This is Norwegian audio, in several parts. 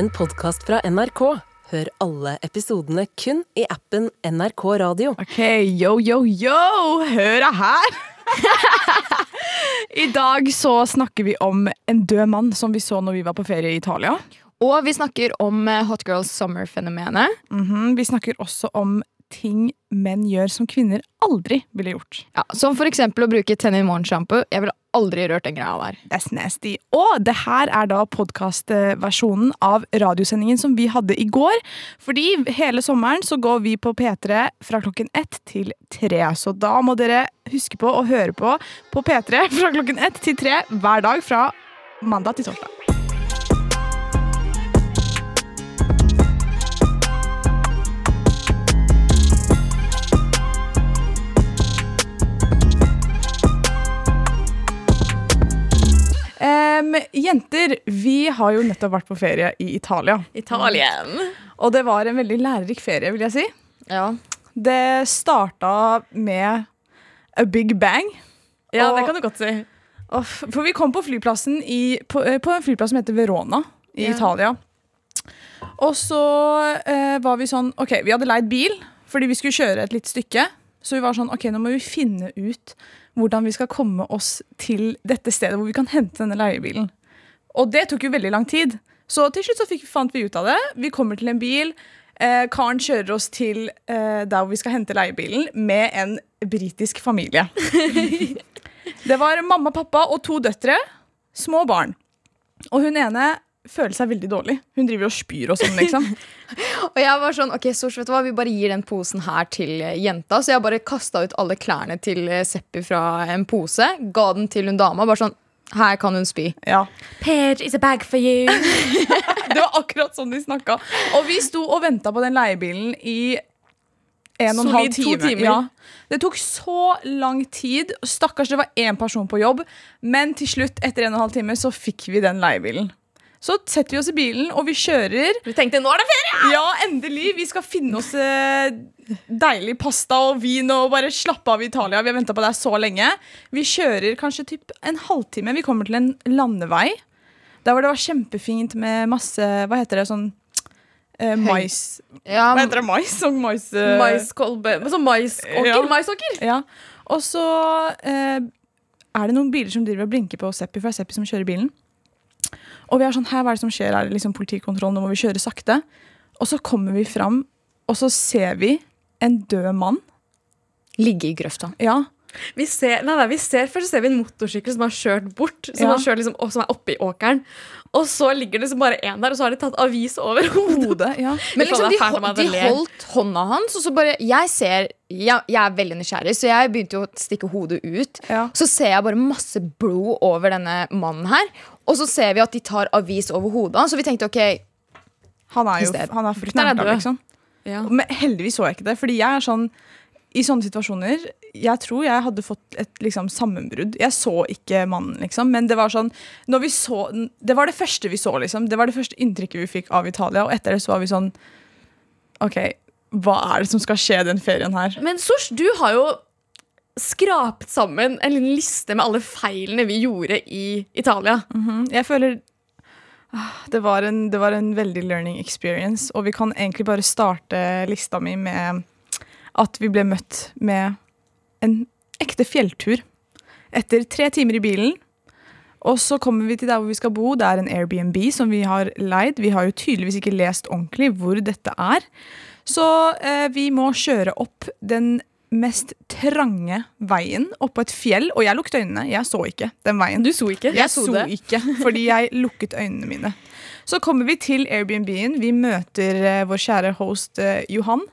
en podkast fra NRK. Hør alle episodene kun i appen NRK Radio. Ok, yo, yo, yo! Hør her! I dag så snakker vi om en død mann som vi så når vi var på ferie i Italia. Og vi snakker om eh, Hot girls Summer-fenomenet. Mhm, Vi snakker også om ting menn gjør som kvinner aldri ville gjort. Ja, som for eksempel å bruke Tenny Morgen-sjampo. Jeg ville aldri rørt den greia der. That's nasty. Og det her er da podkastversjonen av radiosendingen som vi hadde i går. Fordi hele sommeren så går vi på P3 fra klokken ett til tre. Så da må dere huske på å høre på på P3 fra klokken ett til tre hver dag fra mandag til torsdag. Em, jenter, vi har jo nettopp vært på ferie i Italia. Italien. Og det var en veldig lærerik ferie, vil jeg si. Ja. Det starta med a big bang. ja, Og- det kan du godt si. Og For vi kom på flyplassen i, på, eh, på en flyplass som heter Verona i Ja. Italia. Og så uh, var vi sånn OK, vi hadde leid bil fordi vi skulle kjøre et lite stykke. Så vi var sånn OK, nå må vi finne ut hvordan vi skal komme oss til dette stedet hvor vi kan hente denne leiebilen. Og det tok jo veldig lang tid. Så til slutt så fikk, fant vi ut av det. Vi kommer til en bil. Eh, karen kjører oss til eh, der hvor vi skal hente leiebilen, med en britisk familie. Det var mamma, pappa og to døtre. Små barn. Og hun ene føler seg veldig dårlig. Hun driver og spyr og sånn, liksom. Og jeg var sånn, ok, Sors, vet du hva, vi bare gir den posen her til eh, jenta. Så jeg bare kasta ut alle klærne til eh, Seppi fra en pose. Ga den til hun dama. Bare sånn, her kan hun spy. Ja. Page is a bag for you. Det var akkurat sånn de snakka. Og vi sto og venta på den leiebilen i en og en halv time. timer. Ja. Det tok så lang tid. Stakkars, det var én person på jobb. Men til slutt, etter en og en halv time, så fikk vi den leiebilen. Så setter vi oss i bilen, og vi kjører. Vi tenkte, nå er det ferie! Ja, endelig! Vi skal finne oss eh, deilig pasta og vin og bare slappe av i Italia. Vi har venta på det her så lenge. Vi kjører kanskje typ en halvtime. Vi kommer til en landevei. Der hvor det var kjempefint med masse Hva heter det? Sånn eh, mais Ja, Hva heter det? Mais? Sånn mais... uh... Maiskolbe. Sånn maisåker. Ja. Maisåker. Ja. Og så eh, er det noen biler som driver og blinker på Seppi, for det er Seppi som kjører bilen. Og vi er sånn, her, hva er det som skjer? Er det liksom politikontroll? Nå må vi kjøre sakte. Og så kommer vi fram, og så ser vi en død mann. Ligge i grøfta. Ja, Vi ser, nei, nei, vi ser, først ser vi en motorsykkel som har kjørt bort, som, Ja. har kjørt liksom, og som er oppe i åkeren. Og så ligger det liksom bare én der, og så har de tatt avis over hodet. Ja. Men liksom, de, de holdt hånda hans, og så bare Jeg ser Jeg, jeg er veldig nysgjerrig, så jeg begynte jo å stikke hodet ut. Ja. Så ser jeg bare masse blod over denne mannen her. Og så ser vi at de tar avis over hodet så vi tenkte OK, Han er jo han er er liksom. Ja. Men heldigvis så jeg ikke det, fordi jeg er sånn i sånne situasjoner Jeg tror jeg hadde fått et liksom, sammenbrudd. Jeg så ikke mannen, liksom. Men det var sånn når vi så, Det var det første vi så, liksom. Det var det første inntrykket vi fikk av Italia. Og etter det så var vi sånn OK, hva er det som skal skje den ferien her? Men Sosh, du har jo skrapet sammen en liten liste med alle feilene vi gjorde i Italia. Mhm. Jeg føler ah, det var, en, det var en veldig learning experience, og vi kan egentlig bare starte lista mi med at vi ble møtt med en ekte fjelltur. Etter tre timer i bilen. Og så kommer vi til der hvor vi skal bo. Det er en Airbnb som vi har leid. Vi har jo tydeligvis ikke lest ordentlig hvor dette er. Så eh, vi må kjøre opp den mest trange veien oppå et fjell. Og jeg lukket øynene. Jeg så ikke den veien. Du så ikke. Jeg så ikke, fordi jeg lukket øynene mine. Så kommer vi til Airbnb-en. Vi møter eh, vår kjære host eh, Johan.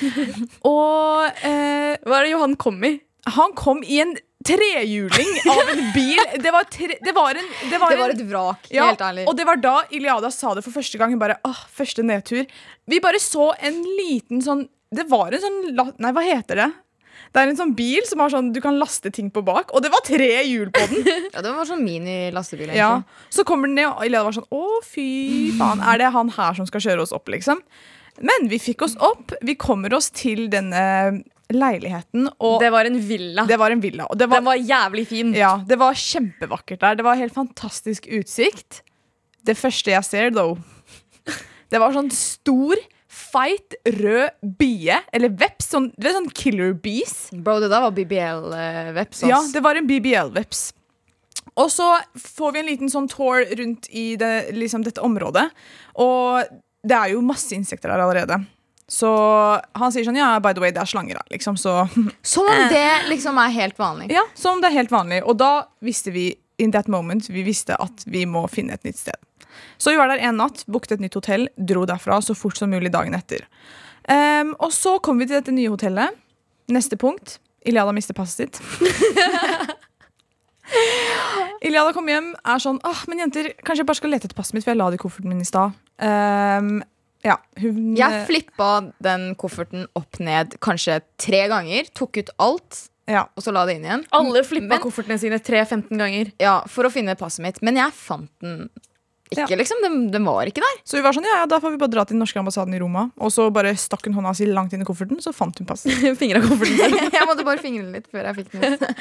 Og eh, Hva er det Johan kom i? han kom i en trehjuling av en bil. Det var, tre, det var en Det var, det var en, et vrak. ja, helt ærlig. Og det var da Iliada sa det for første gang. Hun bare, åh, første nedtur. Vi bare så en liten sånn Det var en sånn Nei, hva heter det? Det er en sånn bil som har sånn du kan laste ting på bak, og det var tre hjul på den. Ja, det var sånn mini-lastebil. Ja, Så kommer den ned, og Iliada var sånn Å, fy faen, er det han her som skal kjøre oss opp, liksom? Men vi fikk oss opp. Vi kommer oss til denne leiligheten, og Det var en villa. det var en villa. Og det var, Den var jævlig fin. ja, det var kjempevakkert der. Det var helt fantastisk utsikt. Det første jeg ser, though Det var sånn stor, feit, rød bie, eller veps. Sånn, det er sånn killer bees. Bro, det der var BBL-veps. Ja, det var en BBL-veps. Og så får vi en liten sånn tour rundt i det, liksom dette området. Og det er jo masse insekter der allerede. Så han sier sånn Ja, by the way, det er slanger her, liksom. Så Som om det liksom er helt vanlig. ja, som om det er helt vanlig. Og da visste vi in that moment Vi visste at vi må finne et nytt sted. Så vi var der en natt, booket et nytt hotell, dro derfra så fort som mulig dagen etter. Um, og så kom vi til dette nye hotellet. Neste punkt. Iliada mister passet sitt. Iliada kom hjem, er sånn Åh, men jenter, kanskje jeg bare skal lete etter passet mitt, for jeg la det i kofferten min i stad. Um, ja, hun Jeg flippa den kofferten opp ned kanskje tre ganger. Tok ut alt, ja. og så la det inn igjen. Alle flippa Men- koffertene sine 3-15 ganger. Ja, For å finne passet mitt. Men jeg fant den ikke, Ja. liksom. Den, den var ikke der. Så vi var sånn, ja, ja, da får vi bare dra til den norske ambassaden i Roma. Og så bare stakk hun hånda si langt inn i kofferten, så fant hun passet. Fingra kofferten jeg måtte bare fingre litt før jeg fikk den ut.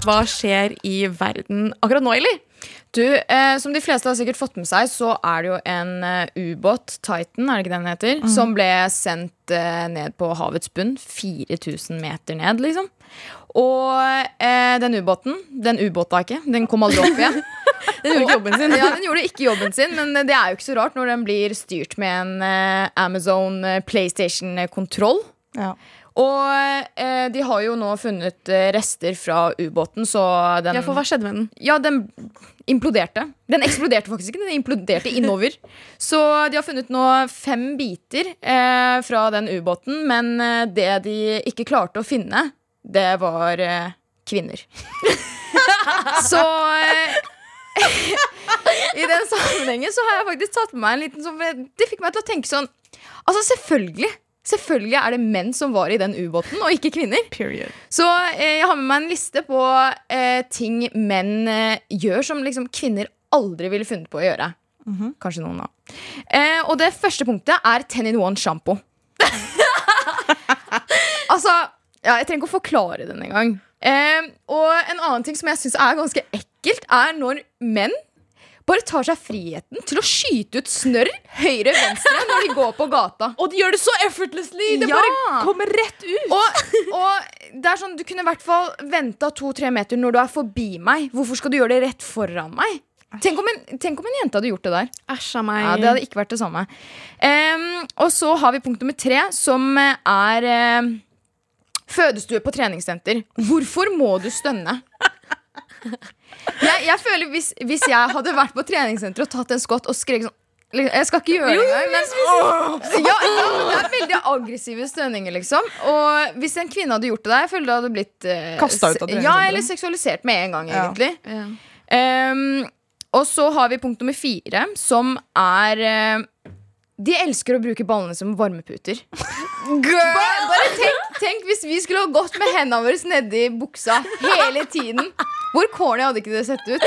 Hva skjer i verden akkurat nå, Eli? Du, eh, Som de fleste har sikkert fått med seg, så er det jo en eh, ubåt, Titan, er det ikke den heter, som ble sendt uh, ned på havets bunn. 4000 meter ned, liksom. Og eh, den ubåten Den ubåta ikke, den kom aldri opp igjen. Den gjorde ikke jobben sin. Ja, Den gjorde ikke jobben sin, men det er jo ikke så rart når den blir styrt med en eh, Amazon eh, PlayStation-kontroll. Ja. Og eh, de har jo nå funnet eh, rester fra ubåten, så den Ja, for hva skjedde med den? Ja, den imploderte. Den eksploderte faktisk ikke, den imploderte innover. Så de har funnet nå fem biter eh, fra den ubåten, men eh, det de ikke klarte å finne, det var eh, kvinner. Så eh, I den sammenhengen så har jeg faktisk tatt med meg en liten sånn Det fikk meg til å tenke sånn Altså, selvfølgelig. Selvfølgelig er det menn som var i den ubåten, og ikke kvinner. Period. Så eh, jeg har med meg en liste på eh, ting menn eh, gjør som liksom kvinner aldri ville funnet på å gjøre. Kanskje noen, da. Eh, og det første punktet er 10 in one sjampo. altså, ja, jeg trenger ikke å forklare den engang. Eh, og en annen ting som jeg syns er ganske ekkelt, er når menn bare tar seg friheten til å skyte ut snørr høyre-venstre når de går på gata. Og de gjør det så effortlessly! Det Ja. bare kommer rett ut. Og, og det er sånn, Du kunne i hvert fall venta to-tre meter når du er forbi meg. Hvorfor skal du gjøre det rett foran meg? Tenk om, en, tenk om en jente hadde gjort det der. Æsj meg. Ja, Det hadde ikke vært det samme. Um, og så har vi punkt nummer tre, som er um, fødestue på treningssenter. Hvorfor må du stønne? Jeg, jeg føler hvis, hvis jeg hadde vært på treningssenter og tatt en skott og skrek sånn liksom, Jeg skal ikke gjøre det engang, men ja, ja, det er veldig aggressive stønninger, liksom. Og hvis en kvinne hadde gjort det der, jeg føler det hadde blitt eh, Kastet ut av se- treningssenteret. Ja, eller seksualisert med en gang, Ja. egentlig. Ja. Um, og så har vi punkt nummer fire, som er uh, De elsker å bruke ballene som varmeputer. Bare, bare tenk, tenk hvis vi skulle ha gått med hendene våre nedi buksa hele tiden. Hvor corny hadde ikke det sett ut?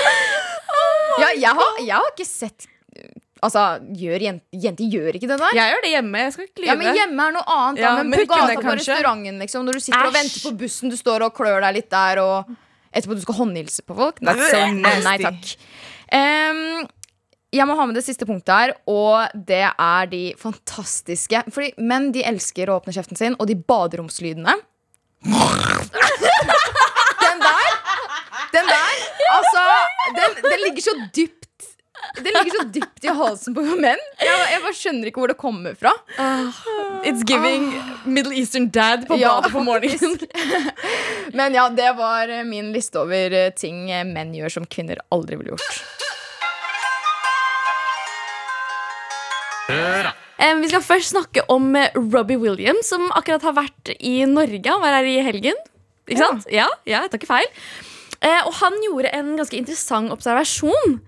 Ja, jeg, har, jeg har ikke sett Altså, gjør jenter gjør ikke det der. Jeg gjør det hjemme. Jeg skal ikke lyve. Ja, men Hjemme er noe annet. Ja, da, men, men på gata på restauranten, liksom, når du sitter og venter på bussen, du står og klør deg litt der, og etterpå du skal håndhilse på folk. That's so Nei, takk. Em, jeg må ha med det siste punktet her, og det er de fantastiske Fordi menn de elsker å åpne kjeften sin, og de baderomslydene. Den der, den der, altså Den, den ligger så dypt Den ligger så dypt i halsen på menn. Jeg, jeg bare skjønner ikke hvor det kommer fra. It's giving Middle Eastern dad på Ja, badet på morgenen. Men ja, det var min liste over ting menn gjør som kvinner aldri ville gjort. Eh, vi skal først snakke om eh, Robbie Williams, som akkurat har vært i Norge. Han var her i helgen. Ikke Ja. sant? Ja, ja, jeg tar ikke feil. Eh, og han gjorde en ganske interessant observasjon.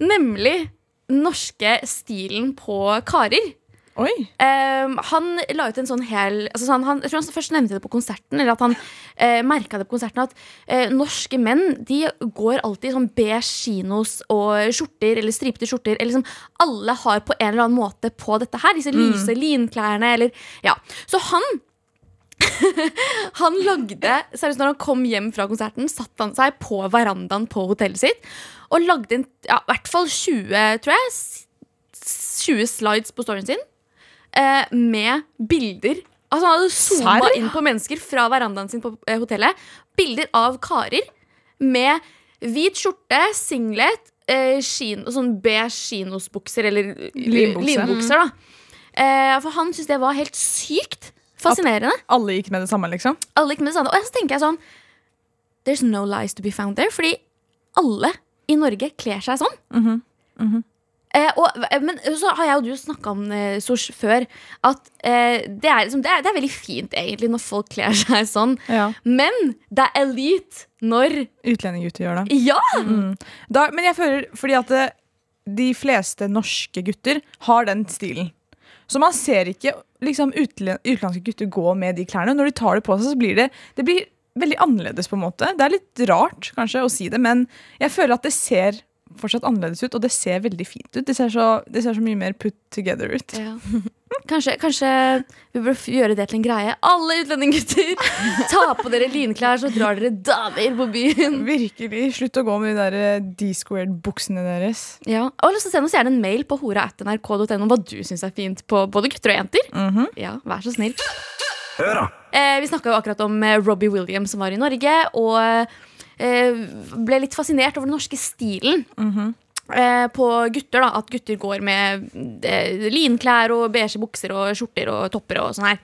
Nemlig den norske stilen på karer. Oi. Eh, han la ut en sånn hel altså sånn, han, Jeg tror han først nevnte det på konserten, eller at han uh, merka det på konserten, at uh, norske menn de går alltid i sånn beige kinos og skjorter eller stripete skjorter. Eller liksom, alle har på en eller annen måte på dette her. Disse lyse linklærne eller Ja. Så han Han lagde, seriøst når han kom hjem fra konserten, satte han seg på verandaen på hotellet sitt og lagde en, ja, i hvert fall 20, tror jeg, 20 slides på storyen sin eh, med bilder. Altså Han hadde zooma inn på mennesker fra verandaen sin på eh, hotellet. Bilder av karer med hvit skjorte, singlet, eh, skin, sånn beige kinosbukser, eller Linbukse. linbukser. da. Eh, for han syntes det var helt sykt fascinerende. Alle gikk med det samme, liksom. Alle gikk med det samme. Og så tenker jeg sånn There's no lies to be found there. Fordi alle i Norge kler seg sånn. Mhm, Eh, og, men så har jeg og du snakka om eh, Sosh før at eh, det, er liksom, det, er, det er veldig fint egentlig når folk kler seg sånn. Ja. Men det er elite når Utlendinggutter gjør det. Ja! Da, men jeg føler fordi at det, de fleste norske gutter har den stilen. Så man ser ikke liksom, utenlandske gutter gå med de klærne. Når de tar det på seg, så blir det, det blir veldig annerledes. på en måte. Det er litt rart kanskje å si det, men jeg føler at det ser fortsatt annerledes ut, og det ser veldig fint ut. Det ser så, det ser så mye mer put together ut. Ja. Kanskje, kanskje vi bør gjøre det til en greie. Alle utlendinggutter, ta på dere linklær, så drar dere damer på byen. Virkelig. Slutt å gå med de der eh, D-squared-buksene deres. Ja. Og så send oss gjerne en mail på hora.nrk.no om hva du syns er fint på både gutter og jenter. Mhm. Ja, Vær så snill. Hør da. Eh, vi snakka jo akkurat om eh, Robbie Williams som var i Norge, og eh, ble litt fascinert over den norske stilen. eh, på gutter, da. At gutter går med eh, linklær og beige bukser og skjorter og topper og sånn her.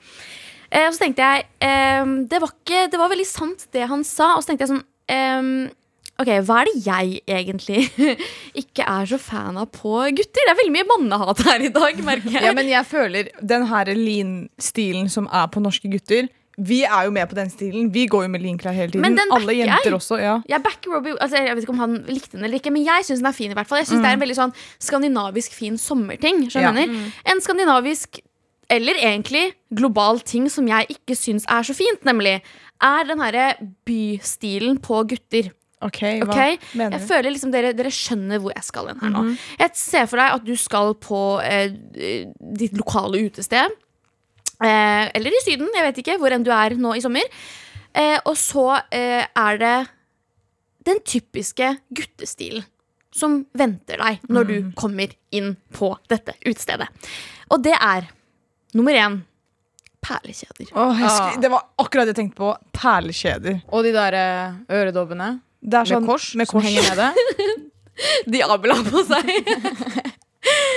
Eh, og så tenkte jeg eh, det, var ikke, det var veldig sant, det han sa. Og så tenkte jeg sånn eh, Ok, hva er det jeg egentlig ikke er så fan av på gutter? Det er veldig mye mannehat her i dag, merker jeg. Ja, men jeg føler den her lean-stilen som er på norske gutter Vi er jo med på den stilen. Vi går jo med lean-klær hele tiden. Men den Alle jenter jeg. også. ja Jeg backer Robbie altså Jeg vet ikke om han likte den eller ikke, men jeg syns den er fin. i hvert fall Jeg synes Det er en veldig sånn skandinavisk fin sommerting. Ja. du mener? En skandinavisk, eller egentlig global ting som jeg ikke syns er så fint, nemlig er den herre bystilen på gutter. Ok, hva okay? mener Jeg føler liksom dere, dere skjønner hvor jeg skal hen her nå. Jeg ser for deg at du skal på eh, ditt lokale utested. Eh, eller i Syden, jeg vet ikke hvor enn du er nå i sommer. Eh, og så eh, er det den typiske guttestilen som venter deg når du kommer inn på dette utestedet. Og det er nummer én perlekjeder. Åh, jeg skulle- Det var akkurat det jeg tenkte på. Perlekjeder. Og de der eh, øredobbene Det er med sånn, kors, med som kors. henger nede. Diabel har på seg.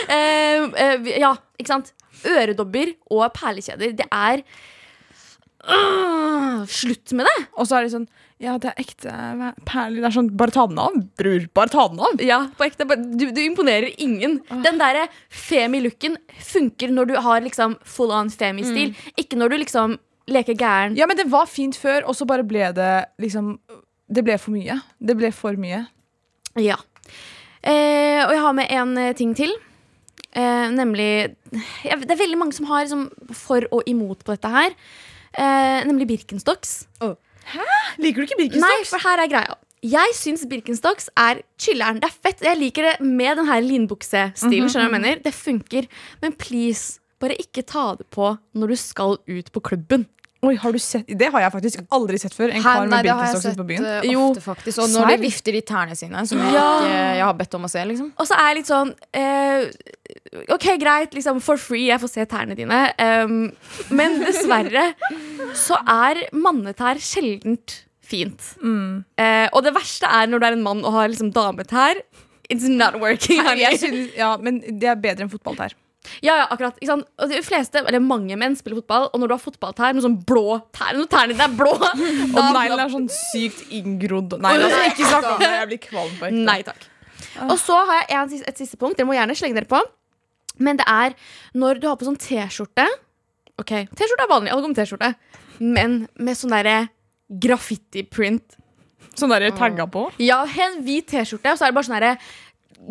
Eh, eh, ja, ikke sant? Øredobber og perlekjeder. Det er Øh, Slutt med det! Og så er det sånn Ja, det er ekte perler. Det er sånn Bare ta den av, bror. Bare ta den av. Ja, på ekte. Du, du imponerer ingen. Den derre femi-looken funker når du har liksom full on femi-stil. Ikke når du liksom leker gæren. Ja, men det var fint før, og så bare ble det liksom Det ble for mye. Det ble for mye. Ja. Eh, og jeg har med en eh, ting til. Eh, nemlig ja, Det er veldig mange som har liksom, for og imot på dette her. Eh, nemlig Birkenstocks. Hæ? Liker du ikke Birkenstocks? Nei, for her er greia. Jeg syns Birkenstocks er chiller'n. Det er fett. Jeg liker det med den her linbuksestilen. skjønner du hva jeg mener? Det funker. Men please, bare ikke ta det på når du skal ut på klubben. Oi, har du sett Det har jeg faktisk aldri sett før. En kar med jeg Birkenstocks ute på byen. Uh, ofte, faktisk. Og når de vifter i tærne sine, som jeg Ja. ikke jeg har bedt om å se. liksom Og så er jeg litt sånn eh, OK, greit, liksom for free, jeg får se tærne dine. Um, men dessverre så er mannetær sjeldent fint. Eh, og det verste er når du er en mann og har liksom dametær. It's not working. Jeg synes, ja, men det er bedre enn fotballtær. Ja, ja, akkurat. Og de fleste, eller mange menn spiller fotball, og når du har fotballtær, noe sånn blå tær Når tærne dine er blå Og neglen er sånn sykt inngrodd. Nei, altså, ikke snakk om det. Jeg blir kvalm på ekte. Nei takk. Og så har jeg en, sis- et siste punkt. Dere må gjerne slenge dere på. Men det er når du har på sånn T-skjorte. Ok, T-skjorte er vanlig. Alle går med T-skjorte. Men med sånn derre graffiti-print. Sånn der tagga på. Ja, en hvit T-skjorte, og så er det bare sånn derre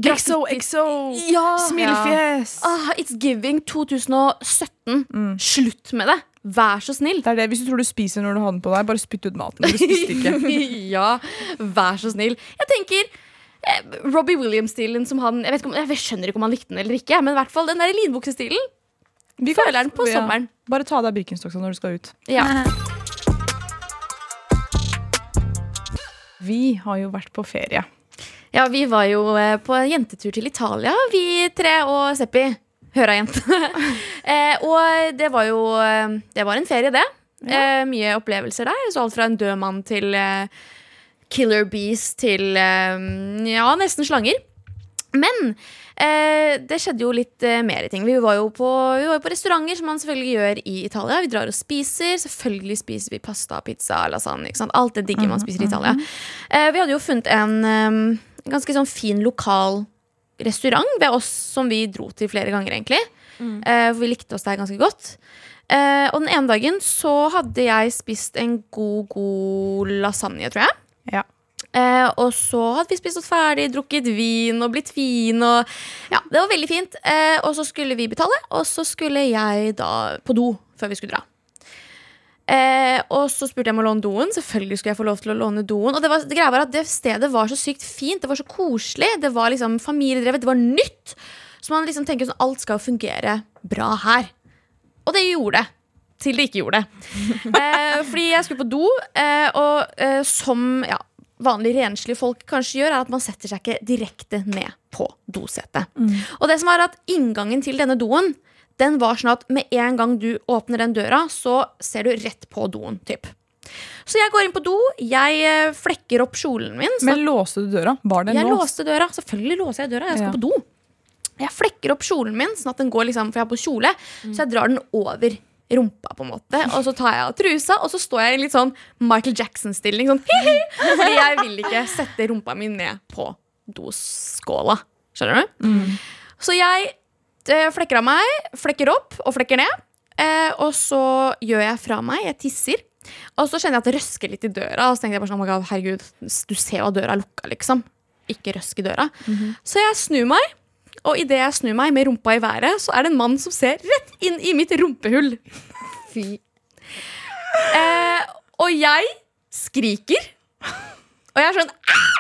Exo, exo, Ja. Smilefjes. Ah, it's giving 2017. Slutt med det. Vær så snill. Det er det. Hvis du tror du spiser når du har den på deg, bare spytt ut maten. Ja, vær så snill. Jeg tenker Robbie Williams-stilen som han jeg, om, jeg skjønner ikke om han likte den eller ikke, men i hvert fall den der linbuksestilen. Vi føler den på ja. sommeren. Bare ta av deg Birkenstocksa når du skal ut. Ja. Vi har jo vært på ferie. ja, vi var jo eh, på en jentetur til Italia, vi tre og Seppi. Høra jente. eh, og det var jo eh, Det var en ferie, det. Eh, mye opplevelser der. Så alt fra en død mann til eh, killer bees til eh, ja, nesten slanger. Men eh, det skjedde jo litt eh, mer ting. Vi var jo, på, vi var jo på restauranter, som man selvfølgelig gjør i Italia. Vi drar og spiser. Selvfølgelig spiser vi pasta, pizza, lasagne. Alt det digge man spiser i Italia. Eh, vi hadde jo funnet en eh, ganske sånn fin lokal restaurant ved oss som vi dro til flere ganger, egentlig. Eh, for vi likte oss der ganske godt. Eh, og den ene dagen så hadde jeg spist en god, god lasagne, tror jeg. Ja. Eh, og så hadde vi spist oss ferdig, drukket vin og blitt fin. Og, ja, det var veldig fint. Eh, og så skulle vi betale, og så skulle jeg da på do før vi skulle dra. Eh, og så spurte jeg om å låne doen. Selvfølgelig skulle jeg få lov til å låne doen. Og det, var, det greia var at det stedet var så sykt fint, det var så koselig. Det var liksom familiedrevet, det var nytt. Så man liksom tenker sånn alt skal fungere bra her. Og det gjorde det. Til det ikke gjorde det. Eh, fordi jeg skulle på do, eh, og eh, som ja, vanlige renslige folk kanskje gjør, er at man setter seg ikke direkte ned på dosetet. Og det som er at inngangen til denne doen, den var sånn at med en gang du åpner den døra, så ser du rett på doen. Typ. Så jeg går inn på do, jeg eh, flekker opp kjolen min. Men låste du døra? Var den jeg låst? låste døra. Selvfølgelig låser jeg døra. Jeg skal Ja. på do. Jeg flekker opp kjolen min, sånn at den går liksom, for jeg har på kjole, så jeg drar den over rumpa, på en måte. Og så tar jeg av trusa, og så står jeg i litt sånn Michael Jackson-stilling. Sånn, hi-hi, fordi jeg vil ikke sette rumpa mi ned på doskåla. Skjønner du? Så jeg eh, flekker av meg, flekker opp og flekker ned. Eh, og så gjør jeg fra meg. Jeg tisser. Og så kjenner jeg at det røsker litt i døra. Og så tenkte jeg bare sånn, oh herregud, du ser jo at døra er lukka, liksom. Ikke røsk i døra. Så jeg snur meg, og idet jeg snur meg med rumpa i været, så er det en mann som ser rett inn i mitt rumpehull. Fy. Eh, og jeg skriker. Og jeg er sånn Aah!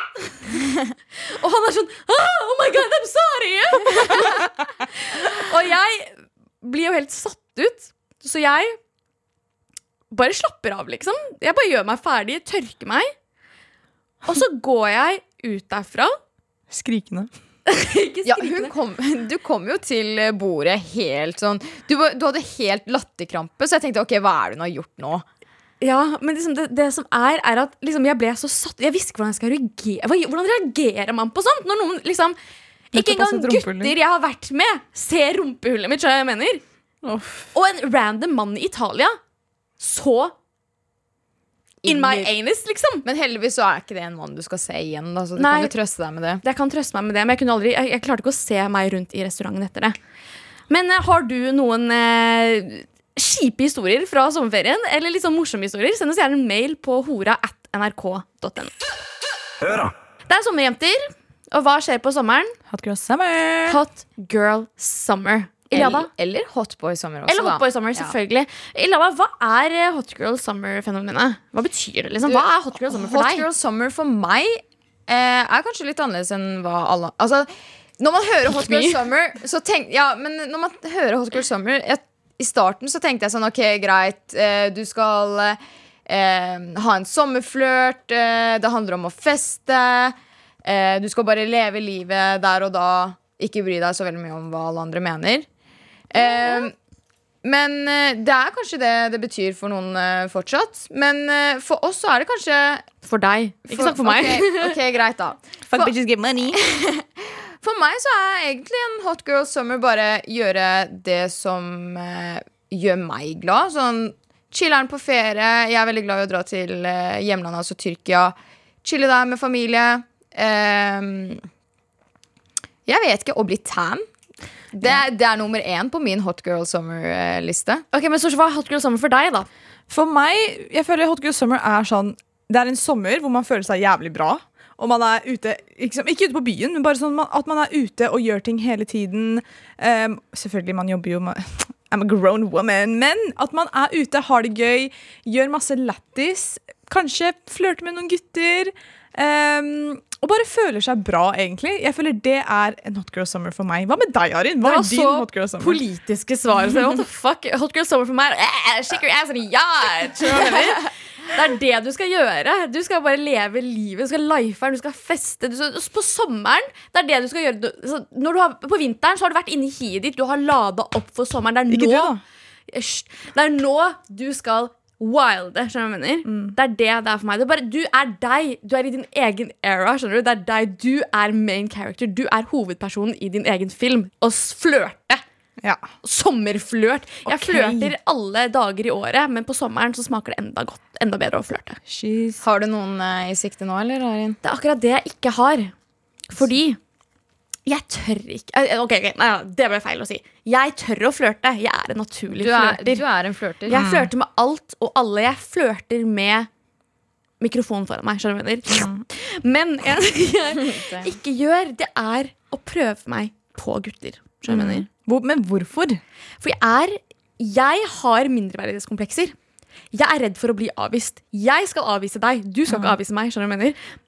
Og han er sånn «Ah, Oh my god, I'm sorry! og jeg blir jo helt satt ut. Så jeg bare slapper av, liksom. Jeg bare gjør meg ferdig, tørker meg. Og så går jeg ut derfra. Skrikende. Ja, kom, du kom jo til bordet helt sånn Du, du hadde helt latterkrampe, så jeg tenkte ok, hva er det hun har gjort nå? Ja, men liksom det, det som er, er at liksom jeg ble så satt Jeg visste ikke hvordan jeg skal reagere. Hvordan reagerer man på sånt? Når noen liksom Ikke engang gutter jeg har vært med, ser rumpehullet mitt. skjønner jeg mener? Oh. Og en random mann i Italia så in my anus, liksom. Men heldigvis så er ikke det en mann du skal se igjen, da, så du Nei. kan jo trøste deg med det. Jeg kan trøste meg med det, men jeg, kunne aldri, jeg, jeg klarte ikke å se meg rundt i restauranten etter det. Men eh, har du noen eh, kjipe historier fra sommerferien, eller litt sånn morsomme historier, send oss gjerne en mail på hora at nrk.no. Det er sommerjenter, og hva skjer på sommeren? Hot girl summer. Hot girl summer. Iliada? Eller, eller Hotboy Summer også, Eller. Hotboy Summer, Ja. selvfølgelig. Iliada, hva er Hotgirl Hot Girl Summer-fenomenet? Hva betyr det? liksom? Hva er Hotgirl Summer for Hot deg? Hotgirl Summer for meg eh, er kanskje litt annerledes enn hva alle Altså, når man hører Hotgirl Summer så tenk, Ja, men når man hører Hot Girl Summer jeg, I starten så tenkte jeg sånn Ok, greit, eh, du skal eh, ha en sommerflørt eh, Det handler om å feste eh, Du skal bare leve livet der og da Ikke bry deg så veldig mye om hva alle andre mener eh, men eh, det er kanskje det det betyr for noen eh, fortsatt. Men eh, for oss så er det kanskje For deg. Ikke snakk for meg. Ok, ok, greit da Fuck bitches get money. For meg så er egentlig en hot girl summer bare gjøre det som uh, gjør meg glad. Sånn chiller'n på ferie. Jeg er veldig glad i å dra til uh, hjemlandet, altså Tyrkia. Chille der med familie. Ehm, jeg vet ikke. Å bli tan. Det, er- det er nummer én på min hot girl summer-liste. Ok, men så Hva er Hot Girl Summer for deg, da? For meg, jeg føler Hot girl summer er sånn Det er en sommer hvor man føler seg jævlig bra. Og man er ute Ikke, ikke ute på byen, men bare sånn at man er ute og gjør ting hele tiden. Um, selvfølgelig, man jobber jo med I'm a grown woman. Men at man er ute, har det gøy, gjør masse lættis. Kanskje flørter med noen gutter. Ehm, og bare føler seg bra, egentlig. Jeg føler det er en hot girl summer for meg. Hva med deg, Arin? Hva Det var er din så hot girl summer? Politiske svar. Så what the fuck? Hot girl summer for meg er eh, shake your ass and mener? Det er det du skal gjøre. Du skal bare leve livet. Du skal life den, du skal feste. Du skal, på sommeren, det er det du skal gjøre. Du, har, på vinteren så har du vært inne i hiet ditt, du har lada opp for sommeren. Det er nå. Hysj. Det er nå du skal wilde. Skjønner du hva jeg mener? Det er det det er for meg. Det er bare, du er deg. Du er i din egen era. skjønner Du Det er deg. Du er main character. Du er hovedpersonen i din egen film. Og flørte. Ja. Sommerflørt. Jeg Ok. flørter alle dager i året, men på sommeren så smaker det enda godt. Enda bedre å flørte. Har du noen i sikte nå, eller, Arin? Det er akkurat det jeg ikke har. Fordi jeg tør ikke eh, Ok, okay nei, Det ble feil å si. Jeg tør å flørte. Jeg er en naturlig Du er, flørter. du er en flørter. Jeg flørter med alt og alle. Jeg flørter med mikrofonen foran meg. Skjønner du hva jeg mener? Men jeg, jeg ikke gjør, det er å prøve meg på gutter. Skjønner du hva jeg mener? Hvor, Men hvorfor? For jeg er Jeg har mindreverdighetskomplekser. Jeg er redd for å bli avvist. Jeg skal avvise deg. Du skal ikke avvise meg. skjønner du hva jeg mener?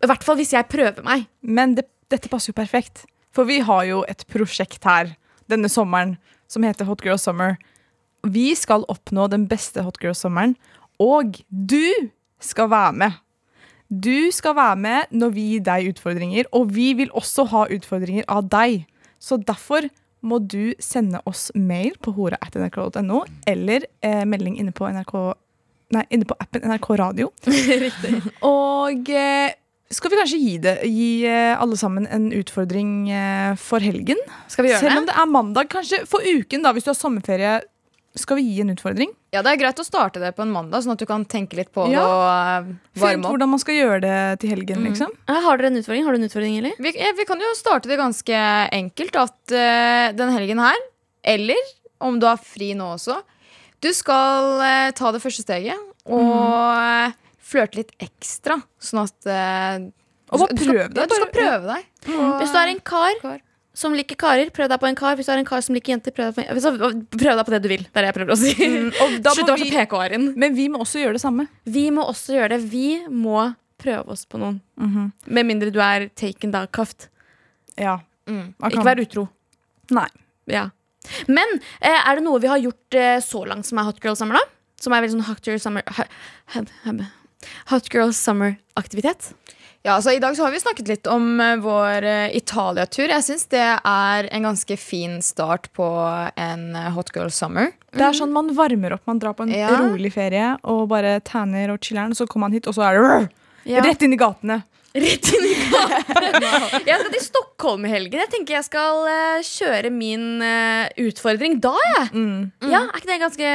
I hvert fall hvis jeg prøver meg. Men det, dette passer jo perfekt. For vi har jo et prosjekt her denne sommeren som heter Hot Girl Summer. Vi skal oppnå den beste Hot Girl Sommeren, og du skal være med. Du skal være med når vi gir deg utfordringer, og vi vil også ha utfordringer av deg. Så derfor må du sende oss mail på hora.nrk.no eller eh, melding inne på, NRK, nei, inne på appen NRK Radio. Og eh, skal vi kanskje gi, det, gi eh, alle sammen en utfordring eh, for helgen? Skal vi gjøre Selv om det er mandag, kanskje for uken, da, hvis du har sommerferie. Skal vi gi en utfordring? Ja, Det er greit å starte det på en mandag, sånn at du kan tenke litt på det Ja. og eh, Finn varme opp. hvordan man skal gjøre det til helgen, liksom. Har dere en utfordring? Har du en utfordring, eller? Vi, ja, vi kan jo starte det ganske enkelt. At uh, den helgen her, eller om du har fri nå også, du skal uh, ta det første steget og eh, flørte litt ekstra. Sånn at uh, Og bare prøv deg, du skal prøve deg. Hvis du er en kar Kar. som liker karer, prøv deg på en kar. Hvis du er en kar som liker jenter, prøv deg på en Hvis du- Prøv deg på det du vil. Det er det jeg prøver å si. Mm. Slutt å være så PK-er-en. men vi må også gjøre det samme. Vi må også gjøre det. Vi må prøve oss på noen. Med mindre du er taken da, kaft. Ja. Mm. Ikke vær utro. Nei. Ja. Men eh, er det noe vi har gjort eh, så langt som er Hot Girl Summer, da? Som er veldig sånn Hot Girl Summer ha- ha- Hot Girl Summer-aktivitet? Ja, altså I dag så har vi snakket litt om eh, vår uh, Italia-tur. Jeg syns det er en ganske fin start på en eh, hot girl summer. Det er sånn man varmer opp. Man drar på en Ja. rolig ferie og bare tanner og chiller'n, så kommer man hit, og så er det rrr, Ja. rett inn i gatene. Rett inn i gatene! jeg skal til Stockholm i helgen. Jeg tenker jeg skal eh, kjøre min eh, utfordring da, jeg. Mm. Ja, er ikke det ganske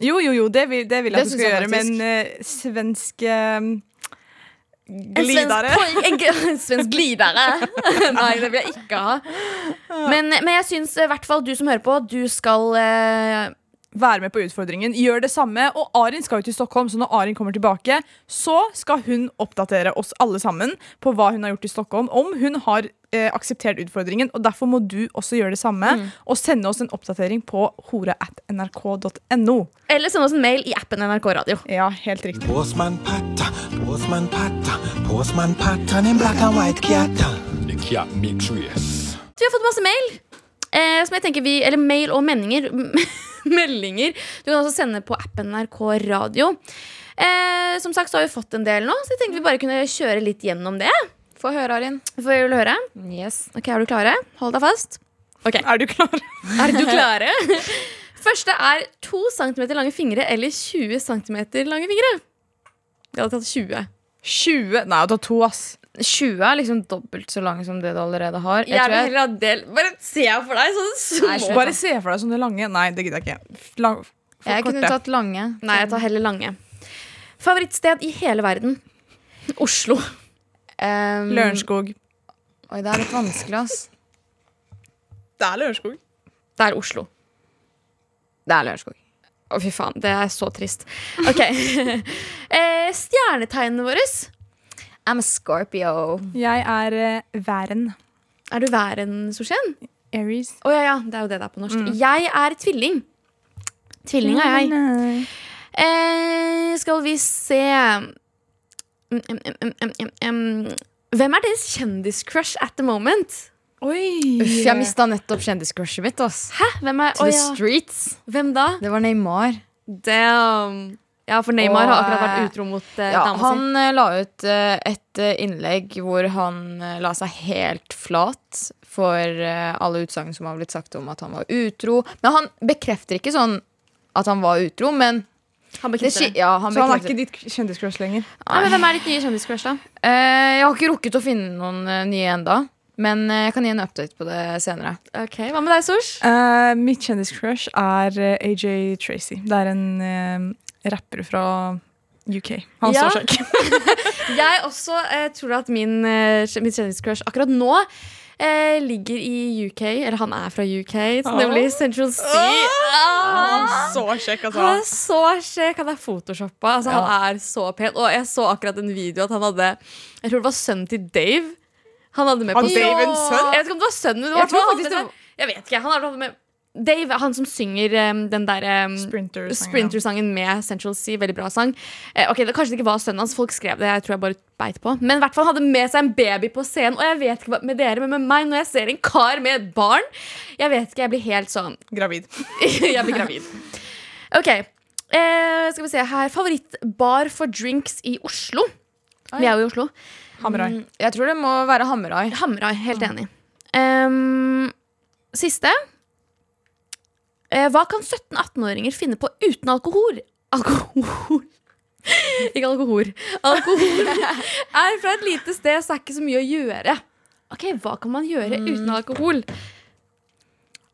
Jo, jo, jo, det vil, det vil jeg at du skal gjøre, men faktisk. uh, svensk glidere En svensk, en en svensk glidere. Nei, det vil jeg ikke ha. Men, men jeg syns i hvert fall du som hører på, du skal eh, være med på utfordringen. Gjør det samme. Og Arin skal jo til Stockholm, så når Arin kommer tilbake, så skal hun oppdatere oss alle sammen på hva hun har gjort i Stockholm. Om hun har eh, akseptert utfordringen. Og derfor må du også gjøre det samme. Og sende oss en oppdatering på hore.nrk.no. Eller send oss en mail i appen NRK Radio. Ja, helt riktig. Postman Patta, Postman Patta, Postman Patta, en black and white kjata. Vi har fått masse mail. Eh, som jeg tenker vi, eller mail og meninger. Meldinger. Du kan også sende på appen NRK Radio. Eh, som sagt så har vi fått en del nå, så jeg tenkte vi bare kunne kjøre litt gjennom det. Få høre, Arin. Vel høre? Yes. Ok, Er du klare? Hold deg fast. Er du klar? Er du klare? Første er 2 cm lange fingre eller 20 cm lange fingre. Jeg hadde tatt 20. 20 Nei, jeg hadde tatt to, ass. 20 er liksom dobbelt så lang som det du allerede har. Jeg, tror jeg... del Bare se for deg sånne små Nei. Bare se for deg sånne lange. Nei, det gidder jeg ikke. Lang, jeg jeg kunne korte. tatt lange. Nei, jeg tar heller lange. Favorittsted i hele verden? Oslo. Um, Lørenskog. Oi, det er litt vanskelig, ass. Det er Lørenskog. Det er Oslo. Det er Lørenskog. Å, fy faen. Det er så trist. Ok. eh, stjernetegnene våre. I'm a Scorpio. Jeg er uh, væren. Er du væren, Sorsen? Aries. Å ja, ja. Det er jo det det er på norsk. Jeg er tvilling. Tvilling er jeg. Eh, skal vi se mm, mm, mm, mm, mm, mm. Hvem er deres kjendiscrush at the moment? Oi! Uff, jeg mista nettopp kjendiscrushet mitt. ass Hæ? Hvem er To oh, the ja. streets. Hvem da? Det var Neymar. Damn. Ja, for Neymar Og, har akkurat eh, vært utro mot uh, Ja, dama si. han eh, la ut eh, et eh, innlegg hvor han eh, la seg helt flat for eh, alle utsagn som har blitt sagt om at han var utro. Men han bekrefter ikke sånn at han var utro, men Han det, ja, han Så han er ikke ditt kjendiscrush lenger? Nei, men Hvem er ditt nye kjendiscrush, da? Eh, Jeg har ikke rukket å finne noen eh, nye enda men eh, jeg kan gi en update på det senere. Ok, Hva med deg, Sosh? Uh, mitt kjendiscrush er eh, AJ Tracy. Det er en uh, rapper fra UK. Han Ja. står ikke. Jeg også uh, tror at min, eh, mitt kjendiscrush akkurat nå eh, ligger i UK. Eller han er fra UK, så nemlig Central Sea. Ah! Så kjekk, Han er altså. så kjekk. Han er photoshoppa. Altså, Han er så pen. Og jeg så akkurat en video at han hadde Jeg tror det var sønnen til Dave. Han hadde med på Dave sønn? Jeg vet ikke om det var sønnen. men det Jeg tror han faktisk det var, Jeg vet ikke. Han hadde med Dave, han som synger um, den der um, Sprinter-sangen, Sprinter-sangen med Central Sea. Veldig bra sang. Eh, ok, det, Kanskje det ikke var sønnen hans. Folk skrev det. Jeg tror jeg bare beit på. Men i hvert fall hadde med seg en baby på scenen. Og jeg vet ikke hva med dere, men med meg, når jeg ser en kar med et barn Jeg vet ikke, jeg blir helt sånn Gravid. jeg blir gravid. Ok, eh, skal vi se her Favorittbar for drinks i Oslo. Vi er jo i Oslo. Hamrai. Jeg tror det må være Hamrai. Hamrai, helt enig. Um, siste. Uh, hva kan 17-18-åringer finne på uten alkohol? Alkohol Ikke alkohol. Alkohol er fra et lite sted, så er ikke så mye å gjøre. Ok, Hva kan man gjøre uten alkohol?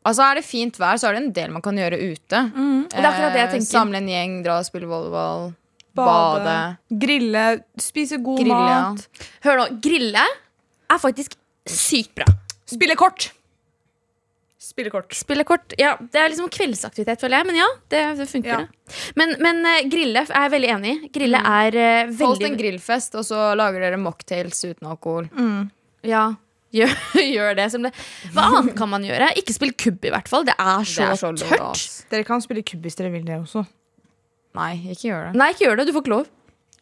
Altså Er det fint vær, så er det en del man kan gjøre ute. Det er akkurat det jeg Eh, tenker. Samle en gjeng, dra og spille volleyball. Bade. Bade. Grille. Spise god Grille, ja. mat. Hør nå, grille er faktisk sykt bra. Spille kort. Spille kort. Spille kort, ja, Det er liksom kveldsaktivitet, føler jeg. Men ja, det, det funker. Ja. det. Men, men uh, grille er jeg veldig enig i. Grille er uh, veldig Hold en grillfest, og så lager dere mocktails uten alkohol. Ja, gjør, gjør det som det. Hva annet kan man gjøre? Ikke spill kubb, i hvert fall. Det er så, Det er så tørt. Dere kan spille kubb hvis dere vil det også. Nei, ikke gjør det. Nei, ikke gjør det. Du får ikke lov.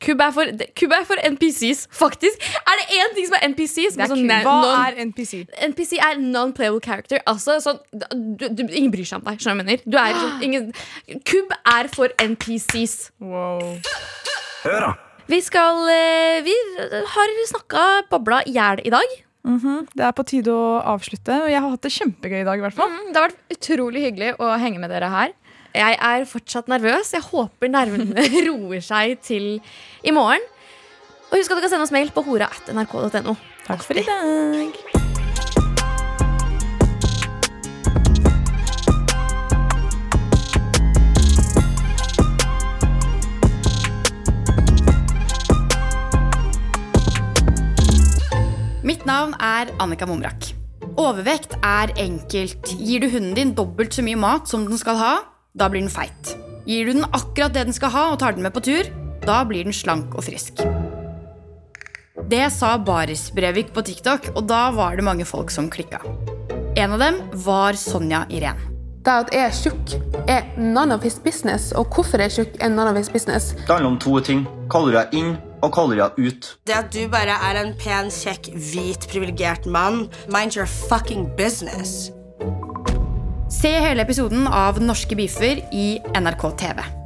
Kubb er for, kubb er for NPCs, faktisk. Er det én ting som er NPCs? er sånn Hva non- er NPC? NPC er non-playable character. Altså, sånn, du, du, ingen bryr seg om deg. Skjønner du hva jeg mener? Du er sånn, ingen, kubb er for NPCs. Wow. Vi skal eh, Vi har snakka babla i hjel i dag. Det er på tide å avslutte, og jeg har hatt det kjempegøy i dag. i hvert fall Mm, Det har vært utrolig hyggelig å henge med dere her. Jeg er fortsatt nervøs. Jeg håper nervene roer seg til i morgen. Og husk at du kan sende oss mail på hora.nrk.no. Takk for i dag. Mitt navn er Annika Momrak. Overvekt er enkelt. Gir du hunden din dobbelt så mye mat som den skal ha, da blir den feit. Gir du den akkurat det den skal ha og tar den med på tur, da blir den slank og frisk. Det sa Baris Brevik på TikTok, og da var det mange folk som klikka. En av dem var Sonja Irén. Det at jeg er tjukk, er none of his business. Og hvorfor jeg er tjukk, er none of his business. Det handler om to ting. Kalorier inn og kalorier ut. Det at du bare er en pen, kjekk, hvit, privilegert mann, mind your fucking business. Se hele episoden av Norske beefer i NRK TV.